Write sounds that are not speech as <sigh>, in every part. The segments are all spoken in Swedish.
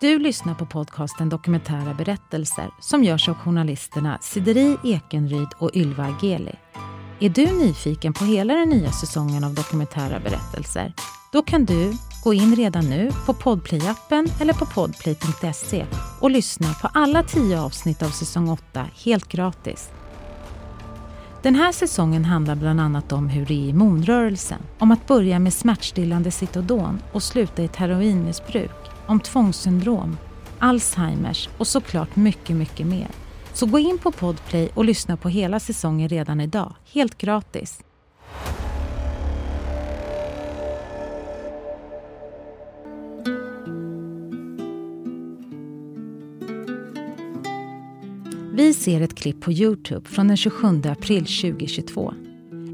Du lyssnar på podcasten Dokumentära berättelser som görs av journalisterna Sideri Ekenryd och Ylva Ageli. Är du nyfiken på hela den nya säsongen av Dokumentära berättelser? Då kan du gå in redan nu på Podplay-appen eller på podplay.se och lyssna på alla tio avsnitt av säsong 8 helt gratis. Den här säsongen handlar bland annat om hur det är i monrörelsen, om att börja med smärtstillande Citodon och sluta i ett heroinmissbruk, om tvångssyndrom, Alzheimers och såklart mycket, mycket mer. Så gå in på Podplay och lyssna på hela säsongen redan idag, helt gratis. Vi ser ett klipp på Youtube från den 27 april 2022.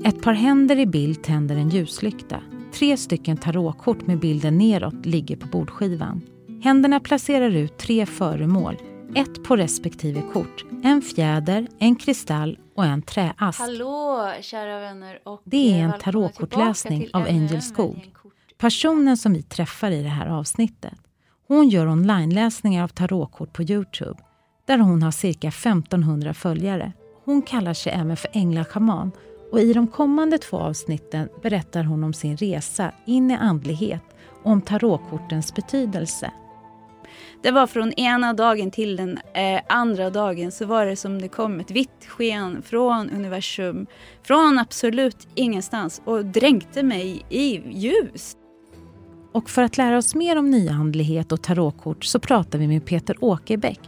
Ett par händer i bild tänder en ljuslykta. Tre stycken tarotkort med bilden neråt ligger på bordskivan. Händerna placerar ut tre föremål, ett på respektive kort. En fjäder, en kristall och en träask. Hallå kära vänner och Det är en välkomna tarotkortläsning av Angel en Skog. Personen som vi träffar i det här avsnittet. Hon gör onlineläsningar av tarotkort på Youtube där hon har cirka 1500 följare. Hon kallar sig även för Änglaschaman och i de kommande två avsnitten berättar hon om sin resa in i andlighet och om tarotkortens betydelse. Det var från ena dagen till den eh, andra dagen så var det som det kom ett vitt sken från universum, från absolut ingenstans och dränkte mig i ljus. Och för att lära oss mer om nyandlighet och tarotkort så pratar vi med Peter Åkerbäck,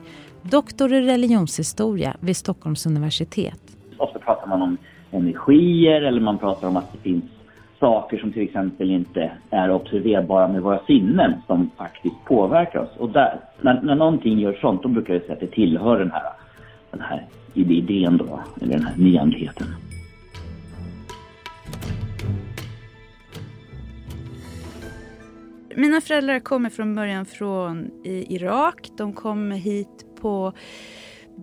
doktor i religionshistoria vid Stockholms universitet. Ofta pratar man om energier eller man pratar om att det finns saker som till exempel inte är observerbara med våra sinnen som faktiskt påverkar oss. Och där, när, när någonting gör sånt, då brukar jag säga att det tillhör den här, den här idén då, eller den här nyandligheten. Mina föräldrar kommer från början från Irak. De kom hit på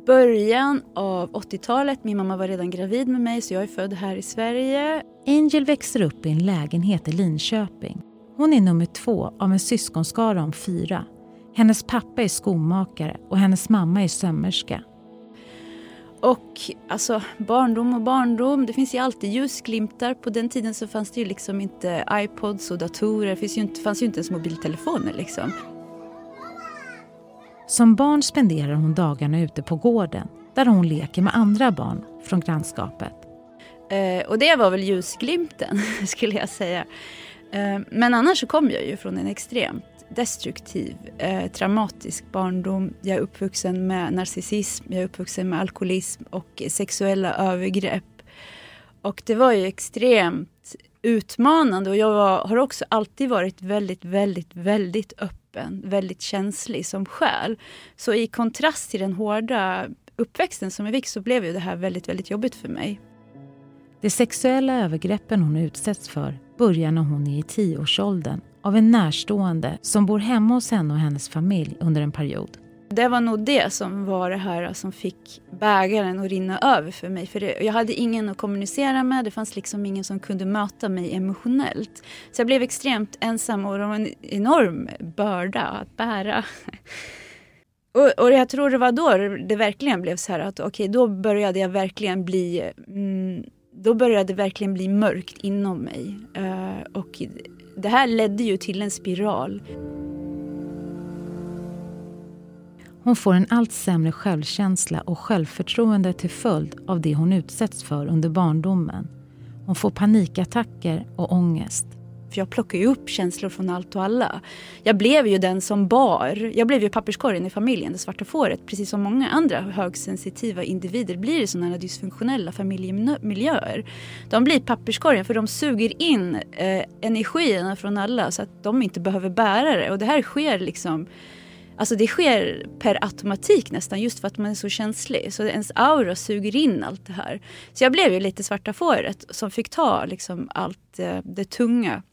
början av 80-talet. Min mamma var redan gravid med mig så jag är född här i Sverige. Angel växer upp i en lägenhet i Linköping. Hon är nummer två av en syskonskara om fyra. Hennes pappa är skomakare och hennes mamma är sömmerska. Och alltså barndom och barndom, det finns ju alltid ljusglimtar. På den tiden så fanns det ju liksom inte iPods och datorer, det fanns ju inte ens mobiltelefoner liksom. Som barn spenderar hon dagarna ute på gården där hon leker med andra barn från grannskapet. Eh, och det var väl ljusglimten <laughs> skulle jag säga. Eh, men annars så kom jag ju från en extremt destruktiv, eh, traumatisk barndom. Jag är uppvuxen med narcissism, jag är uppvuxen med alkoholism och sexuella övergrepp. Och det var ju extremt utmanande och jag var, har också alltid varit väldigt, väldigt, väldigt öppen, väldigt känslig som själ. Så i kontrast till den hårda uppväxten som jag fick så blev ju det här väldigt, väldigt jobbigt för mig. De sexuella övergreppen hon utsätts för börjar när hon är i tioårsåldern av en närstående som bor hemma hos henne och hennes familj under en period. Det var nog det som var det här som fick bägaren att rinna över för mig. För det, jag hade ingen att kommunicera med, det fanns liksom ingen som kunde möta mig emotionellt. Så jag blev extremt ensam och det var en enorm börda att bära. <laughs> Och, och jag tror det var då det verkligen blev så här att okej, okay, då började jag verkligen bli mm, då började det verkligen bli mörkt inom mig. Uh, och det här ledde ju till en spiral. Hon får en allt sämre självkänsla och självförtroende till följd av det hon utsätts för under barndomen. Hon får panikattacker och ångest. För jag plockar ju upp känslor från allt och alla. Jag blev ju den som bar. Jag blev ju papperskorgen i familjen, det svarta fåret. Precis som många andra högsensitiva individer blir i sådana här dysfunktionella familjemiljöer. De blir papperskorgen för de suger in eh, energierna från alla så att de inte behöver bära det. Och det här sker liksom Alltså det sker per automatik nästan just för att man är så känslig. Så ens aura suger in allt det här. Så jag blev ju lite svarta fåret som fick ta liksom allt eh, det tunga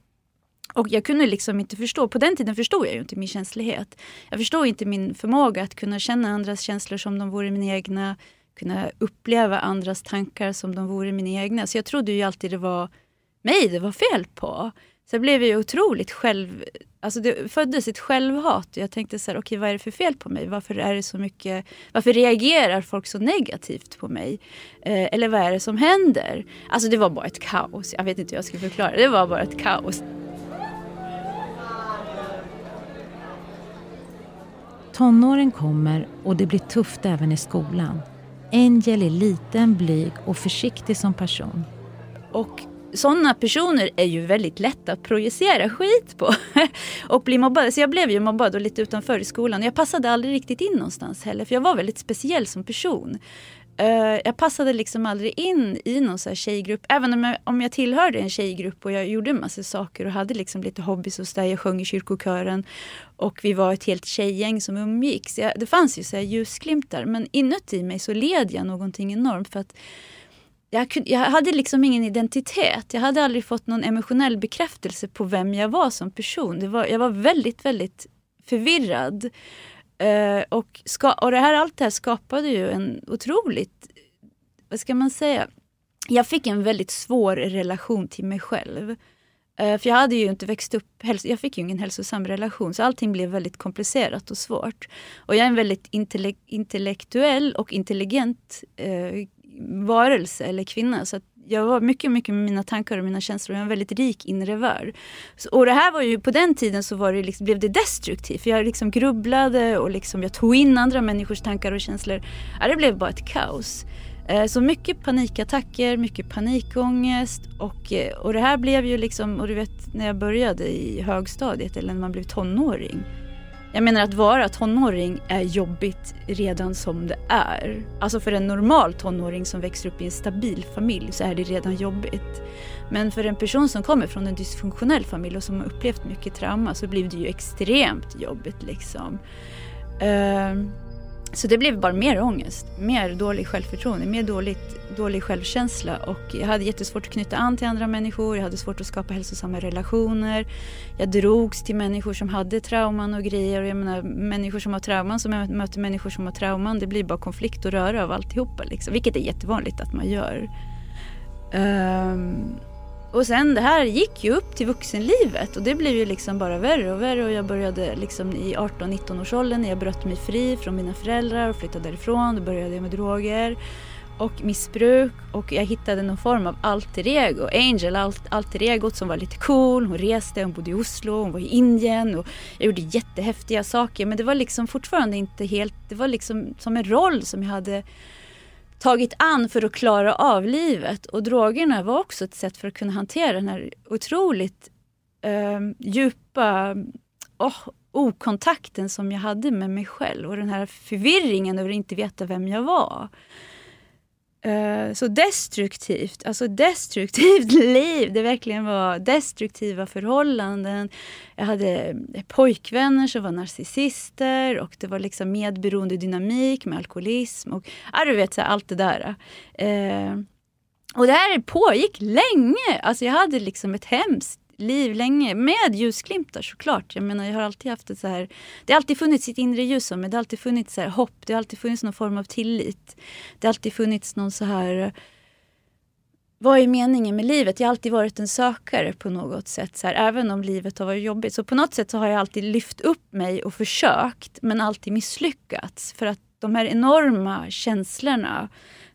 och jag kunde liksom inte förstå, på den tiden förstod jag ju inte min känslighet. Jag förstod inte min förmåga att kunna känna andras känslor som de vore mina egna. Kunna uppleva andras tankar som de vore mina egna. Så jag trodde ju alltid det var mig det var fel på. Så jag blev ju otroligt själv, Alltså det föddes ett självhat och jag tänkte så här, okej okay, vad är det för fel på mig? Varför är det så mycket, varför reagerar folk så negativt på mig? Eh, eller vad är det som händer? Alltså det var bara ett kaos. Jag vet inte hur jag ska förklara det. var bara ett kaos. Tonåren kommer och det blir tufft även i skolan. Angel är liten, blyg och försiktig som person. Och sådana personer är ju väldigt lätta att projicera skit på. <laughs> och bli mobbad. Så jag blev ju mobbad och lite utanför i skolan. Jag passade aldrig riktigt in någonstans heller för jag var väldigt speciell som person. Eh, jag passade liksom aldrig in i någon så här tjejgrupp. Även om jag, om jag tillhörde en tjejgrupp och jag gjorde en massa saker och hade liksom lite hobbys och där jag sjöng i kyrkokören. Och vi var ett helt tjejgäng som umgicks. Jag, det fanns ju så här ljusglimtar men inuti mig så led jag någonting enormt. för att jag, kunde, jag hade liksom ingen identitet. Jag hade aldrig fått någon emotionell bekräftelse på vem jag var som person. Det var, jag var väldigt, väldigt förvirrad. Uh, och, ska, och det här, allt det här skapade ju en otroligt, vad ska man säga, jag fick en väldigt svår relation till mig själv. Uh, för jag hade ju inte växt upp, jag fick ju ingen hälsosam relation så allting blev väldigt komplicerat och svårt. Och jag är en väldigt intellektuell och intelligent uh, varelse eller kvinna. Så jag var mycket, mycket med mina tankar och mina känslor. Jag var en väldigt rik inre värld. och det här var ju, på den tiden så var det liksom, blev det destruktivt. För jag liksom grubblade och liksom, jag tog in andra människors tankar och känslor. Ja, det blev bara ett kaos. Eh, så mycket panikattacker, mycket panikångest och, eh, och det här blev ju liksom, och du vet när jag började i högstadiet eller när man blev tonåring jag menar att vara tonåring är jobbigt redan som det är. Alltså för en normal tonåring som växer upp i en stabil familj så är det redan jobbigt. Men för en person som kommer från en dysfunktionell familj och som har upplevt mycket trauma så blir det ju extremt jobbigt liksom. Uh, så det blev bara mer ångest, mer dålig självförtroende, mer dåligt, dålig självkänsla och jag hade jättesvårt att knyta an till andra människor, jag hade svårt att skapa hälsosamma relationer. Jag drogs till människor som hade trauman och grejer och jag menar människor som har trauman som möter människor som har trauman, det blir bara konflikt och röra av alltihopa liksom, vilket är jättevanligt att man gör. Um, och sen det här gick ju upp till vuxenlivet och det blev ju liksom bara värre och värre och jag började liksom i 18-19 års åldern när jag bröt mig fri från mina föräldrar och flyttade därifrån. Då började jag med droger och missbruk och jag hittade någon form av alter ego. Angel, alt, alter egot som var lite cool. Hon reste, hon bodde i Oslo, hon var i Indien och jag gjorde jättehäftiga saker men det var liksom fortfarande inte helt, det var liksom som en roll som jag hade tagit an för att klara av livet. Och drogerna var också ett sätt för att kunna hantera den här otroligt eh, djupa oh, okontakten som jag hade med mig själv och den här förvirringen över att inte veta vem jag var. Uh, så destruktivt, alltså destruktivt <laughs> liv. Det verkligen var destruktiva förhållanden. Jag hade eh, pojkvänner som var narcissister och det var liksom medberoende dynamik med alkoholism och ja, du vet, så allt det där. Uh, och det här pågick länge. Alltså jag hade liksom ett hemskt liv länge med ljusglimtar såklart. Jag menar jag har alltid haft ett så här, det har alltid funnits sitt inre ljus om mig. Det har alltid funnits så här hopp, det har alltid funnits någon form av tillit. Det har alltid funnits någon så här vad är meningen med livet? Jag har alltid varit en sökare på något sätt. Så här, även om livet har varit jobbigt. Så på något sätt så har jag alltid lyft upp mig och försökt men alltid misslyckats. För att de här enorma känslorna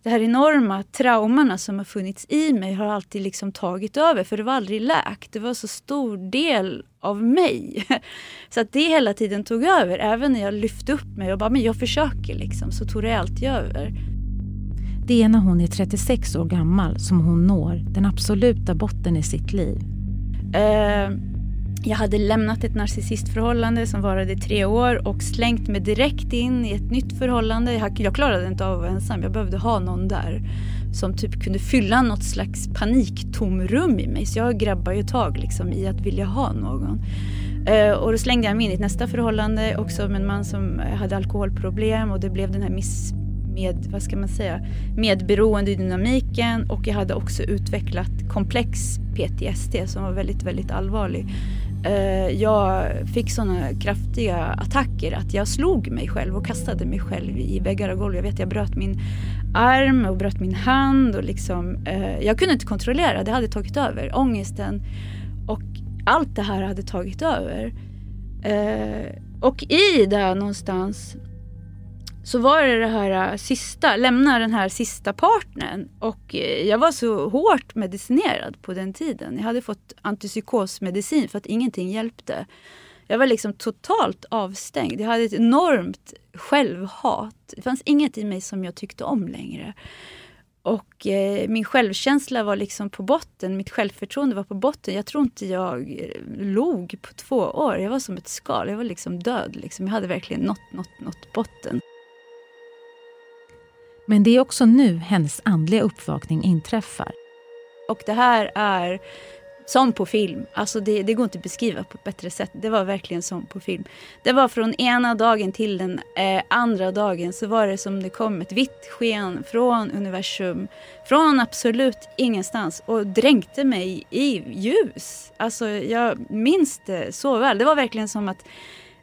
det här enorma traumorna som har funnits i mig har alltid liksom tagit över för det var aldrig läkt. Det var så stor del av mig. <laughs> Så att det hela tiden tog över. Även när jag lyfte upp mig och bara, men jag försöker liksom, så tog det alltid över. Det är när hon är 36 år gammal som hon når den absoluta botten i sitt liv. Uh, jag hade lämnat ett narcissistförhållande som varade i tre år och slängt mig direkt in i ett nytt förhållande. Jag, jag klarade inte av att vara ensam. Jag behövde ha någon där som typ kunde fylla något slags paniktomrum i mig. Så jag grabbade ju tag liksom i att vilja ha någon. Eh, och då slängde jag mig in i ett nästa förhållande också med en man som hade alkoholproblem och det blev den här miss med, vad ska man säga, medberoende dynamiken och jag hade också utvecklat komplex PTSD som var väldigt, väldigt allvarlig. Eh, jag fick sådana kraftiga attacker att jag slog mig själv och kastade mig själv i väggar och golv. Jag vet jag bröt min arm och bröt min hand och liksom, eh, jag kunde inte kontrollera, det hade tagit över. Ångesten och allt det här hade tagit över. Eh, och i det någonstans så var det det här äh, sista, lämna den här sista partnern. Och eh, jag var så hårt medicinerad på den tiden. Jag hade fått antipsykosmedicin för att ingenting hjälpte. Jag var liksom totalt avstängd. Jag hade ett enormt självhat. Det fanns inget i mig som jag tyckte om längre. Och eh, min självkänsla var liksom på botten, mitt självförtroende var på botten. Jag tror inte jag eh, log på två år. Jag var som ett skal, jag var liksom död. Liksom. Jag hade verkligen nått, nått, nått botten. Men det är också nu hennes andliga uppvakning inträffar. Och det här är som på film. Alltså det, det, går inte att beskriva på ett bättre sätt. Det var verkligen som på film. Det var från ena dagen till den eh, andra dagen så var det som det kom ett vitt sken från universum. Från absolut ingenstans och dränkte mig i ljus. Alltså jag minns det så väl. Det var verkligen som att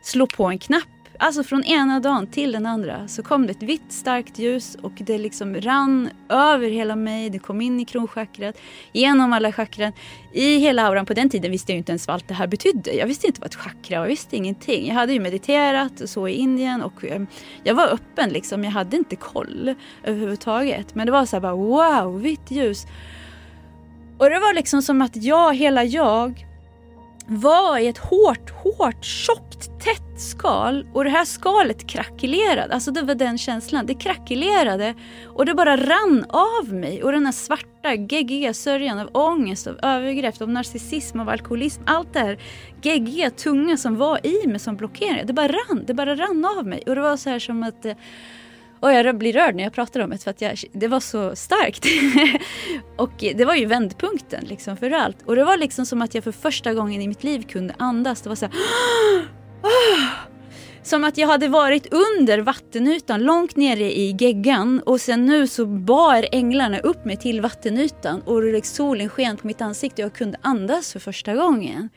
slå på en knapp Alltså från ena dagen till den andra så kom det ett vitt starkt ljus och det liksom rann över hela mig. Det kom in i kronchakrat, genom alla chakran, i hela auran. På den tiden visste jag inte ens vad allt det här betydde. Jag visste inte vad ett chakra var, jag visste ingenting. Jag hade ju mediterat och så i Indien och ehm, jag var öppen liksom. Jag hade inte koll överhuvudtaget. Men det var så här bara wow, vitt ljus. Och det var liksom som att jag, hela jag, var i ett hårt, hårt, tjockt, tätt skal och det här skalet krackelerade. Alltså det var den känslan. Det krackelerade och det bara rann av mig. Och den här svarta, geggiga sörjan av ångest, av övergrepp, av narcissism, av alkoholism. Allt det här geggiga, tunga som var i mig som blockerade. Det bara rann, det bara rann av mig. Och det var så här som att eh, och jag blir rörd när jag pratar om det för att jag, det var så starkt. <laughs> och det var ju vändpunkten liksom för allt. Och det var liksom som att jag för första gången i mitt liv kunde andas. Det var så här, <gasps> ah! Som att jag hade varit under vattenytan, långt nere i geggan och sen nu så bar änglarna upp mig till vattenytan och solen sken på mitt ansikte och jag kunde andas för första gången.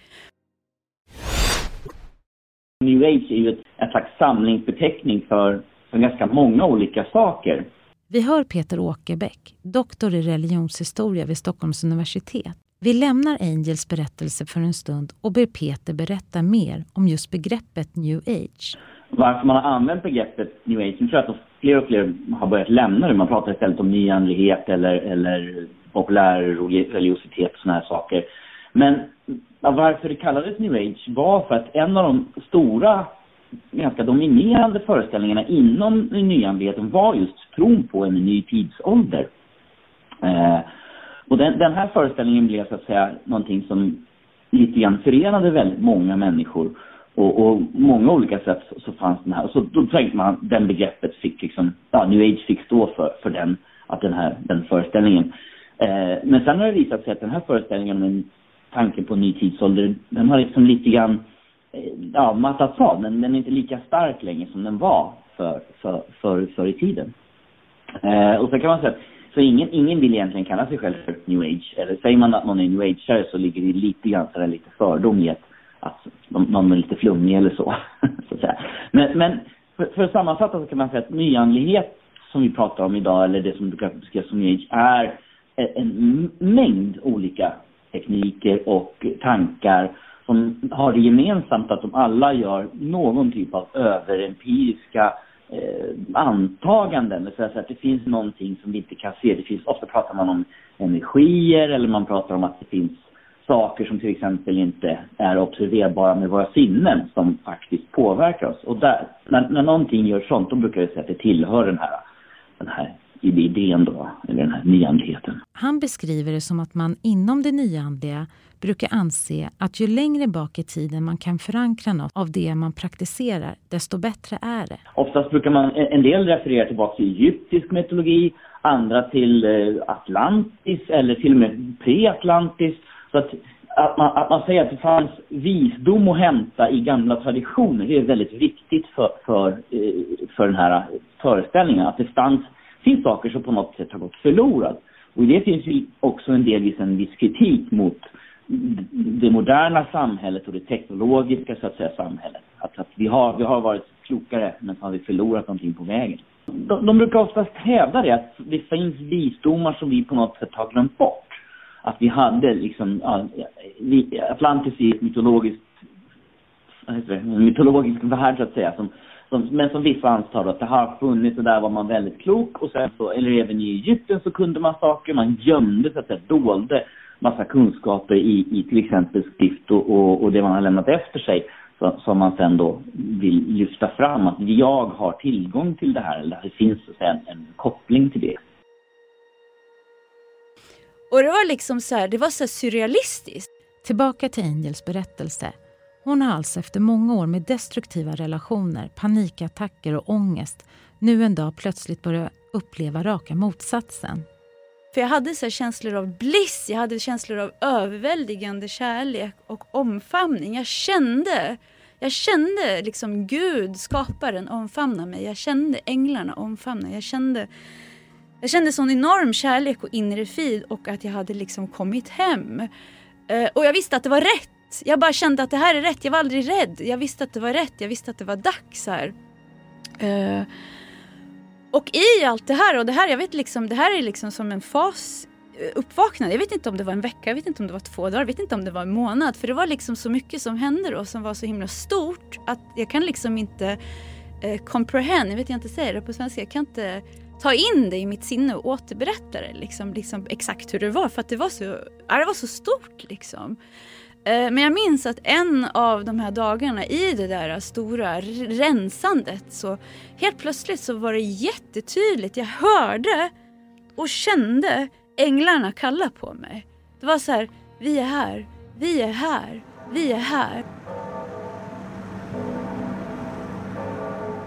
New Age är ju ett, ett slags samlingsbeteckning för för ganska många olika saker. Vi hör Peter Åkerbäck, doktor i religionshistoria vid Stockholms universitet. Vi lämnar Angels berättelse för en stund och ber Peter berätta mer om just begreppet new age. Varför man har använt begreppet new age, nu tror jag att fler och fler har börjat lämna det. Man pratar istället om nyandlighet eller, eller populär religiositet och sådana här saker. Men varför det kallades new age var för att en av de stora ganska dominerande föreställningarna inom nyandligheten var just tron på en ny tidsålder. Eh, och den, den, här föreställningen blev så att säga någonting som lite grann förenade väldigt många människor. Och, och många olika sätt så, så fanns den här. Och så då tänkte man den begreppet fick liksom, ja, new age fick stå för, för den, att den här, den föreställningen. Eh, men sen har det visat sig att den här föreställningen med tanken på en ny tidsålder, den har liksom lite grann ja, mattats av. Men den är inte lika stark längre som den var för, för, för, för i tiden. Eh, och så kan man säga så ingen, ingen vill egentligen kalla sig själv för new age. Eller säger man att någon är new age så ligger det lite grann sådär lite fördom i att, att någon är lite flummig eller så. <laughs> så att säga. Men, men för, för att sammanfatta så kan man säga att nyandlighet som vi pratar om idag, eller det som brukar beskrivas som new age, är en mängd olika tekniker och tankar som har det gemensamt att de alla gör någon typ av överempiriska eh, antaganden. Det vill att det finns någonting som vi inte kan se. Det finns, ofta pratar man om energier eller man pratar om att det finns saker som till exempel inte är observerbara med våra sinnen som faktiskt påverkar oss. Och där, när, när någonting gör sånt, då brukar vi säga att det tillhör den här, den här idén då, eller den här nyandligheten. Han beskriver det som att man inom det nyandliga brukar anse att ju längre bak i tiden man kan förankra något av det man praktiserar, desto bättre är det. Oftast brukar man, en del referera tillbaka till egyptisk mytologi, andra till eh, Atlantis eller till och med pre-Atlantis. Så att, att, man, att man säger att det fanns visdom att hämta i gamla traditioner, det är väldigt viktigt för, för, eh, för den här föreställningen. Att det fanns, finns saker som på något sätt har gått förlorat. Och i det finns ju också en delvis liksom, en viss kritik mot det moderna samhället och det teknologiska så att säga samhället. Att, att vi, har, vi har varit klokare men så har vi förlorat någonting på vägen. De, de brukar oftast hävda det att det finns visdomar som vi på något sätt har glömt bort. Att vi hade liksom, ja, Atlantis är ett mytologiskt en mytologisk värld så att säga. Som, som, men som vissa antar att det har funnits och där var man väldigt klok och sen så, eller även i Egypten så kunde man saker, man gömde så att säga, dolde massa kunskaper i, i till exempel skrift och, och, och det man har lämnat efter sig som man sen då vill lyfta fram att jag har tillgång till det här eller det finns en, en koppling till det. Och det var liksom så här, det var så surrealistiskt. Tillbaka till Angels berättelse. Hon har alltså efter många år med destruktiva relationer, panikattacker och ångest nu en dag plötsligt börjat uppleva raka motsatsen. För jag hade så känslor av bliss, jag hade känslor av överväldigande kärlek och omfamning. Jag kände, jag kände liksom Gud, skaparen, omfamna mig. Jag kände änglarna omfamna. Jag kände, jag kände sån enorm kärlek och inre frid och att jag hade liksom kommit hem. Eh, och jag visste att det var rätt. Jag bara kände att det här är rätt. Jag var aldrig rädd. Jag visste att det var rätt. Jag visste att det var dags här. Uh, och i allt det här, och det här, jag vet liksom, det här är liksom som en fas eh, uppvaknande. Jag vet inte om det var en vecka, jag vet inte om det var två dagar, jag vet inte om det var en månad. För det var liksom så mycket som hände då som var så himla stort att jag kan liksom inte eh, comprehend, jag vet inte säger det på svenska, jag kan inte ta in det i mitt sinne och återberätta det liksom, liksom exakt hur det var för att det var så, ja, det var så stort liksom. Eh, men jag minns att en av de här dagarna i det där stora rensandet så helt plötsligt så var det jättetydligt. Jag hörde och kände änglarna kalla på mig. Det var så här, vi är här, vi är här, vi är här.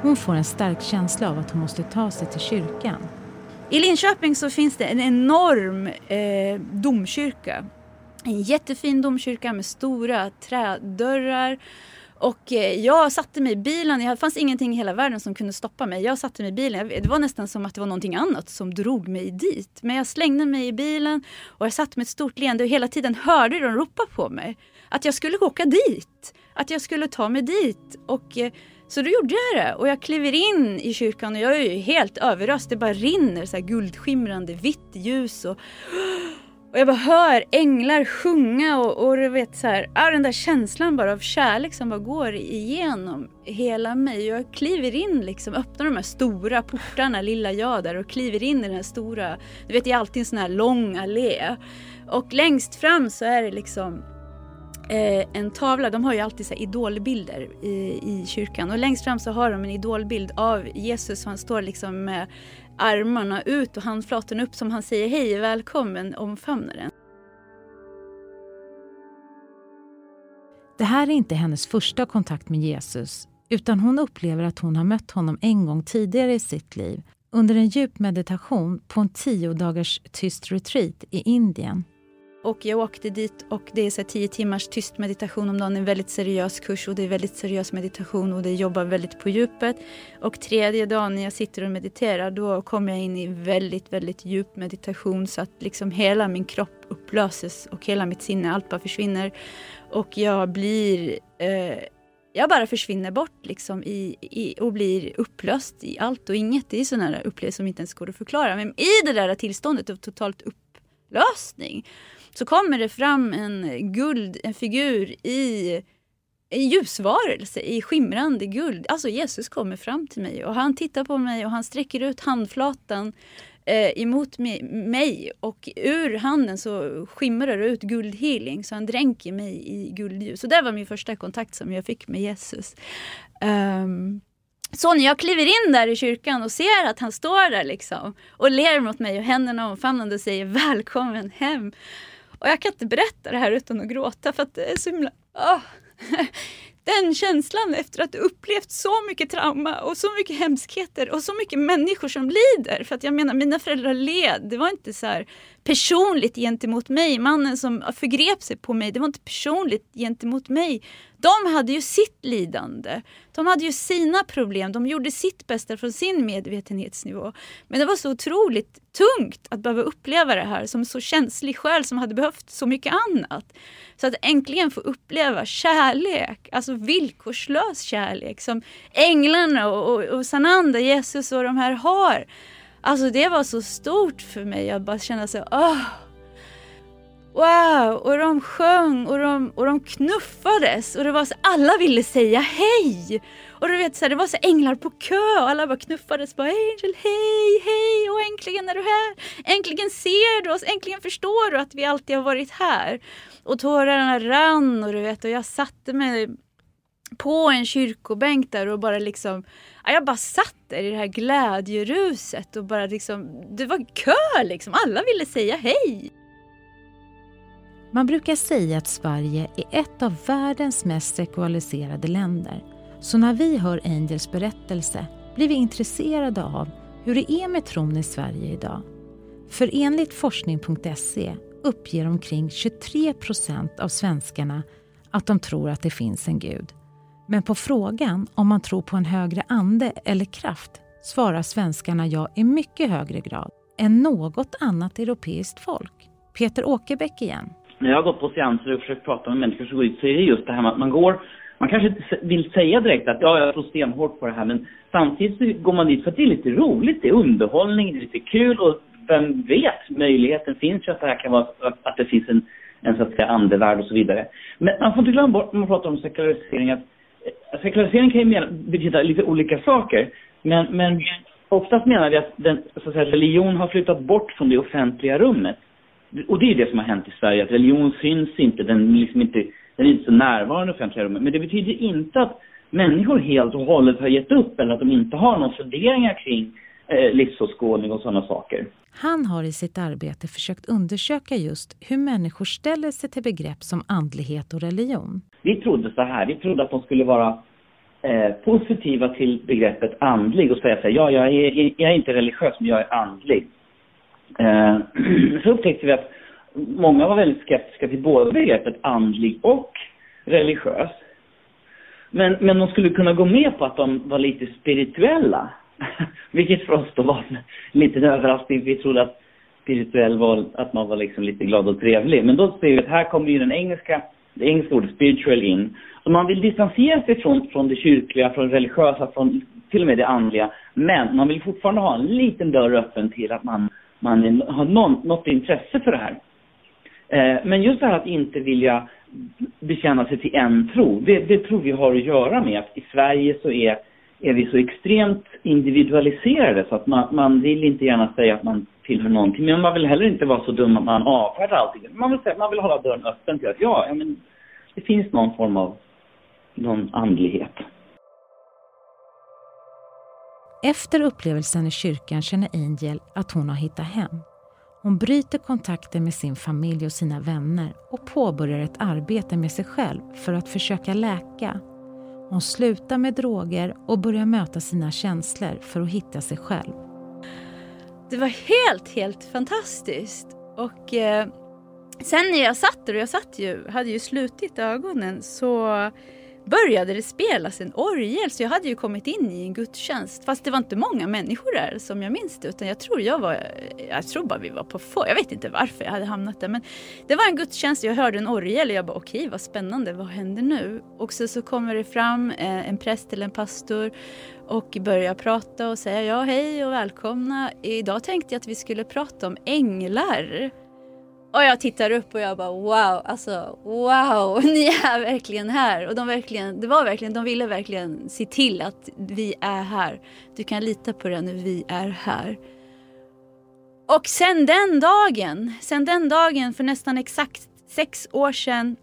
Hon får en stark känsla av att hon måste ta sig till kyrkan. I Linköping så finns det en enorm eh, domkyrka en jättefin domkyrka med stora trädörrar. Och eh, jag satte mig i bilen, det fanns ingenting i hela världen som kunde stoppa mig. Jag satte mig i bilen, det var nästan som att det var någonting annat som drog mig dit. Men jag slängde mig i bilen och jag satt med ett stort leende och hela tiden hörde de ropa på mig. Att jag skulle åka dit, att jag skulle ta mig dit. Och eh, så då gjorde jag det och jag kliver in i kyrkan och jag är ju helt överöst. Det bara rinner så här guldskimrande vitt ljus och och jag bara hör änglar sjunga och, och du vet så här, den där känslan bara av kärlek som bara går igenom hela mig. Jag kliver in liksom, öppnar de här stora portarna, lilla jag där och kliver in i den här stora, du vet det är alltid en sån här lång allé. Och längst fram så är det liksom eh, en tavla, de har ju alltid så idolbilder i, i kyrkan och längst fram så har de en idolbild av Jesus och han står liksom med armarna ut och handflatorna upp som han säger hej välkommen omfamnar den. Det här är inte hennes första kontakt med Jesus utan hon upplever att hon har mött honom en gång tidigare i sitt liv under en djup meditation på en tio dagars tyst retreat i Indien. Och jag åkte dit och det är så tio timmars tyst meditation om dagen. En väldigt seriös kurs och det är väldigt seriös meditation och det jobbar väldigt på djupet. Och tredje dagen när jag sitter och mediterar då kommer jag in i väldigt, väldigt djup meditation så att liksom hela min kropp upplöses och hela mitt sinne, allt bara försvinner. Och jag blir eh, jag bara försvinner bort liksom i, i, och blir upplöst i allt och inget. Det är sådana upplevelser som inte ens går att förklara. Men i det där tillståndet av totalt upplösning så kommer det fram en guld, en figur i en ljusvarelse i skimrande guld. Alltså Jesus kommer fram till mig och han tittar på mig och han sträcker ut handflatan eh, emot mig och ur handen så skimrar det ut guldhealing så han dränker mig i guldljus. Så det var min första kontakt som jag fick med Jesus. Um, så när jag kliver in där i kyrkan och ser att han står där liksom och ler mot mig och händerna omfamnande och säger välkommen hem. Och jag kan inte berätta det här utan att gråta för att det är så himla... Oh. <laughs> Den känslan efter att upplevt så mycket trauma och så mycket hemskheter och så mycket människor som lider. För att jag menar, mina föräldrar led. Det var inte så här personligt gentemot mig. Mannen som förgrep sig på mig, det var inte personligt gentemot mig. De hade ju sitt lidande. De hade ju sina problem. De gjorde sitt bästa från sin medvetenhetsnivå. Men det var så otroligt tungt att behöva uppleva det här som så känslig själ som hade behövt så mycket annat. Så att äntligen få uppleva kärlek, alltså villkorslös kärlek som änglarna och, och, och Sananda, Jesus och de här har. Alltså det var så stort för mig. Jag bara kände så åh. Wow! Och de sjöng och de, och de knuffades och det var så, alla ville säga hej! Och du vet så här, det var så änglar på kö och alla bara knuffades bara Angel hej hej och äntligen är du här! Äntligen ser du oss, äntligen förstår du att vi alltid har varit här! Och tårarna rann och du vet och jag satte mig på en kyrkobänk där och bara liksom, jag bara satt där i det här glädjeruset och bara liksom, det var kö liksom, alla ville säga hej. Man brukar säga att Sverige är ett av världens mest sekuliserade länder. Så när vi hör Angels berättelse blir vi intresserade av hur det är med tron i Sverige idag. För enligt forskning.se uppger omkring 23 procent av svenskarna att de tror att det finns en gud. Men på frågan om man tror på en högre ande eller kraft svarar svenskarna ja i mycket högre grad än något annat europeiskt folk. Peter Åkerbäck igen. När jag har gått på seanser och försökt prata med människor som går dit så är det just det här med att man går man kanske inte vill säga direkt att ja, jag tror stenhårt på det här men samtidigt så går man dit för att det är lite roligt, det är underhållning, det är lite kul och vem vet, möjligheten finns ju att det här kan vara, att det finns en, en så att säga andevärld och så vidare. Men man får inte glömma bort när man pratar om sekularisering att sekularisering kan ju betyda lite olika saker. Men, men oftast menar vi att den, så att säga, religion har flyttat bort från det offentliga rummet. Och det är det som har hänt i Sverige, att religion syns inte, den, liksom inte, den är inte så närvarande i offentliga rummet. Men det betyder inte att människor helt och hållet har gett upp eller att de inte har några funderingar kring eh, livsåskådning och sådana saker. Han har i sitt arbete försökt undersöka just hur människor ställer sig till begrepp som andlighet och religion. Vi trodde så här, vi trodde att de skulle vara eh, positiva till begreppet andlig och säga så här, ja, jag är, jag är inte religiös men jag är andlig. Eh, <clears throat> så upptäckte vi att många var väldigt skeptiska till både begreppet andlig och religiös. Men, men de skulle kunna gå med på att de var lite spirituella. <laughs> Vilket för oss då var en liten överraskning. Vi trodde att spirituell var att man var liksom lite glad och trevlig. Men då ser vi att här kommer ju den engelska, det engelska ordet spiritual in. Så man vill distansera sig från, från det kyrkliga, från det religiösa, från till och med det andliga. Men man vill fortfarande ha en liten dörr öppen till att man, man har någon, något intresse för det här. Eh, men just det här att inte vilja bekänna sig till en tro, det, det tror vi har att göra med att i Sverige så är är vi så extremt individualiserade så att man, man vill inte gärna säga att man tillhör någonting. Men man vill heller inte vara så dum att man avfärdar allting. Man vill, säga, man vill hålla dörren öppen till att ja, ja men det finns någon form av någon andlighet. Efter upplevelsen i kyrkan känner Angel att hon har hittat hem. Hon bryter kontakten med sin familj och sina vänner och påbörjar ett arbete med sig själv för att försöka läka hon slutar med droger och börjar möta sina känslor för att hitta sig själv. Det var helt, helt fantastiskt. Och eh, sen när jag satt där, och jag satt ju, hade ju slutit ögonen, så började det spelas en orgel så jag hade ju kommit in i en gudstjänst. Fast det var inte många människor där som jag minns det utan jag tror jag var, jag tror bara vi var på få. Jag vet inte varför jag hade hamnat där men det var en gudstjänst, jag hörde en orgel och jag bara okej okay, vad spännande, vad händer nu? Och så, så kommer det fram eh, en präst eller en pastor och börjar prata och säga ja hej och välkomna. Idag tänkte jag att vi skulle prata om änglar. Och jag tittar upp och jag bara wow, alltså wow, <laughs> ni är verkligen här. Och de verkligen, det var verkligen, de ville verkligen se till att vi är här. Du kan lita på det nu, vi är här. Och sen den dagen, sen den dagen för nästan exakt sex år sedan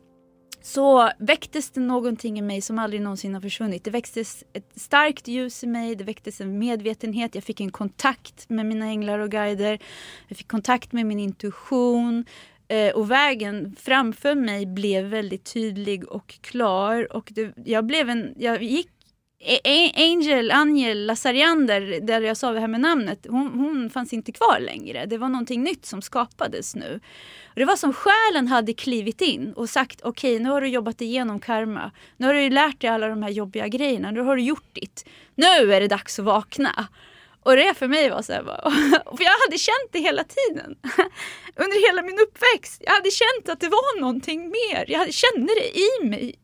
så väcktes det någonting i mig som aldrig någonsin har försvunnit. Det väcktes ett starkt ljus i mig, det väcktes en medvetenhet, jag fick en kontakt med mina änglar och guider. Jag fick kontakt med min intuition. Eh, och vägen framför mig blev väldigt tydlig och klar. Och det, jag, blev en, jag gick Angel, Angel Lazariander, där jag sa det här med namnet, hon, hon fanns inte kvar längre. Det var någonting nytt som skapades nu. Och det var som själen hade klivit in och sagt okej, okay, nu har du jobbat igenom karma. Nu har du lärt dig alla de här jobbiga grejerna. Nu har du gjort ditt. Nu är det dags att vakna. Och det för mig var så här, för <laughs> jag hade känt det hela tiden. <laughs> Under hela min uppväxt. Jag hade känt att det var någonting mer. Jag kände det i mig.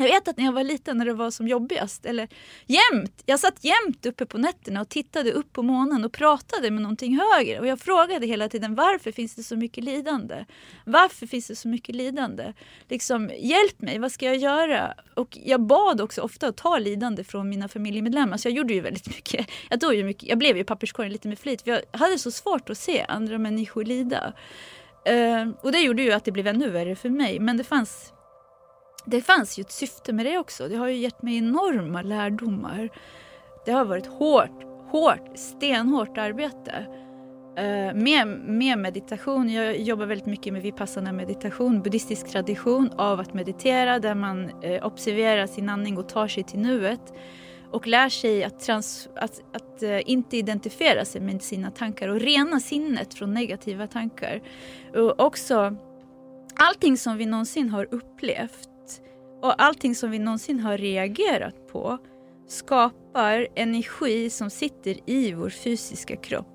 Jag vet att när jag var liten när det var som jobbigast, eller jämt, jag satt jämt uppe på nätterna och tittade upp på månen och pratade med någonting högre. Och jag frågade hela tiden varför finns det så mycket lidande? Varför finns det så mycket lidande? Liksom, hjälp mig, vad ska jag göra? Och jag bad också ofta att ta lidande från mina familjemedlemmar. Så jag gjorde ju väldigt <laughs> mycket. Jag, tog ju mycket, jag blev ju papperskorgen lite med flit för jag hade så svårt att se andra människor lida. Uh, och det gjorde ju att det blev ännu värre för mig. Men det fanns det fanns ju ett syfte med det också. Det har ju gett mig enorma lärdomar. Det har varit hårt, hårt, stenhårt arbete. Uh, med, med meditation. Jag jobbar väldigt mycket med vipassana meditation, buddhistisk tradition av att meditera där man uh, observerar sin andning och tar sig till nuet. Och lär sig att, trans, att, att uh, inte identifiera sig med sina tankar och rena sinnet från negativa tankar. Och också allting som vi någonsin har upplevt och allting som vi någonsin har reagerat på skapar energi som sitter i vår fysiska kropp.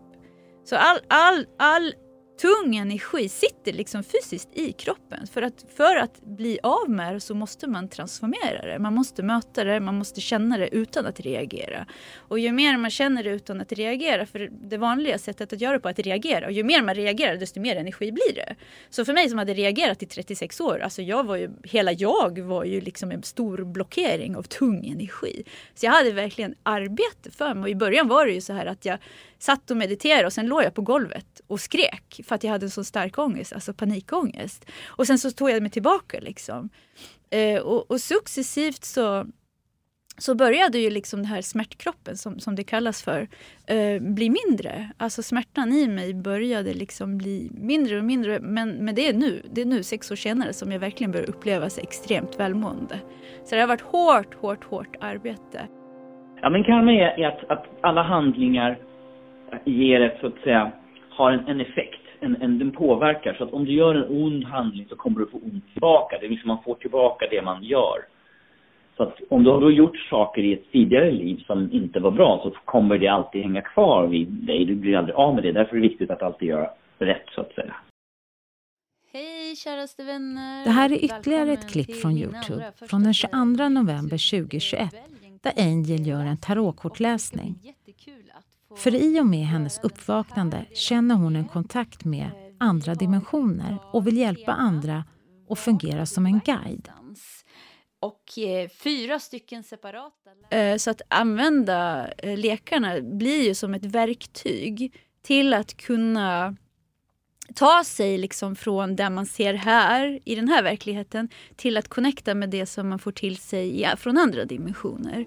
Så all, all, all tung energi sitter liksom fysiskt i kroppen. För att, för att bli av med det så måste man transformera det. Man måste möta det, man måste känna det utan att reagera. Och ju mer man känner det utan att reagera, för det vanliga sättet att göra det på är att reagera. Och ju mer man reagerar desto mer energi blir det. Så för mig som hade reagerat i 36 år, alltså jag var ju, hela jag var ju liksom en stor blockering av tung energi. Så jag hade verkligen arbete för mig. Och i början var det ju så här att jag satt och mediterade och sen låg jag på golvet och skrek för att jag hade en så stark ångest, alltså panikångest. Och sen så tog jag mig tillbaka liksom. Eh, och, och successivt så så började ju liksom den här smärtkroppen, som, som det kallas för, eh, bli mindre. Alltså smärtan i mig började liksom bli mindre och mindre. Men, men det, är nu, det är nu, sex år senare, som jag verkligen börjar uppleva sig extremt välmående. Så det har varit hårt, hårt, hårt arbete. Ja, men karma är att, att alla handlingar ger ett, så att säga, har en, en effekt. En, en, den påverkar. Så att om du gör en ond handling så kommer du få ont tillbaka. Det är liksom man får tillbaka det man gör. Så att om du har då gjort saker i ett tidigare liv som inte var bra så kommer det alltid hänga kvar vid dig. Du blir aldrig av med det. Därför är det viktigt att alltid göra rätt så att säga. Hej käraste vänner! Det här är ytterligare ett klipp från Youtube från den 22 november 2021 där Angel gör en tarotkortläsning. För i och med hennes uppvaknande känner hon en kontakt med andra dimensioner och vill hjälpa andra och fungera som en guide. Och eh, fyra stycken separata... Eh, så att använda eh, lekarna blir ju som ett verktyg till att kunna ta sig liksom från det man ser här i den här verkligheten till att connecta med det som man får till sig från andra dimensioner.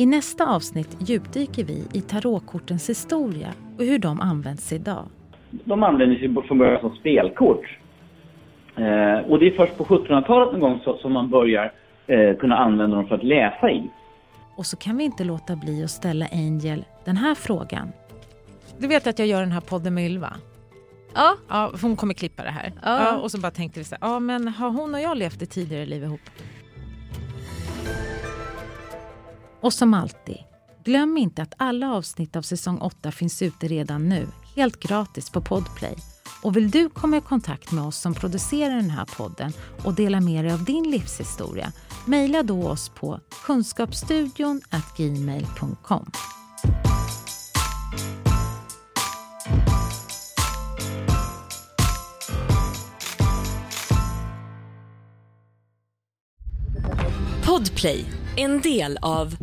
I nästa avsnitt djupdyker vi i tarotkortens historia och hur de används idag. De användes ju från början som spelkort. Eh, och det är först på 1700-talet någon gång så, som man börjar eh, kunna använda dem för att läsa i. Och så kan vi inte låta bli att ställa Angel den här frågan. Du vet att jag gör den här podden med Ylva? Ja. ja hon kommer klippa det här. Ja. ja och så bara tänkte vi så här, ja men har hon och jag levt ett tidigare liv ihop? Och som alltid, glöm inte att alla avsnitt av säsong 8 finns ute redan nu, helt gratis på Podplay. Och vill du komma i kontakt med oss som producerar den här podden och dela med dig av din livshistoria, mejla då oss på kunskapsstudion gmail.com. Podplay, en del av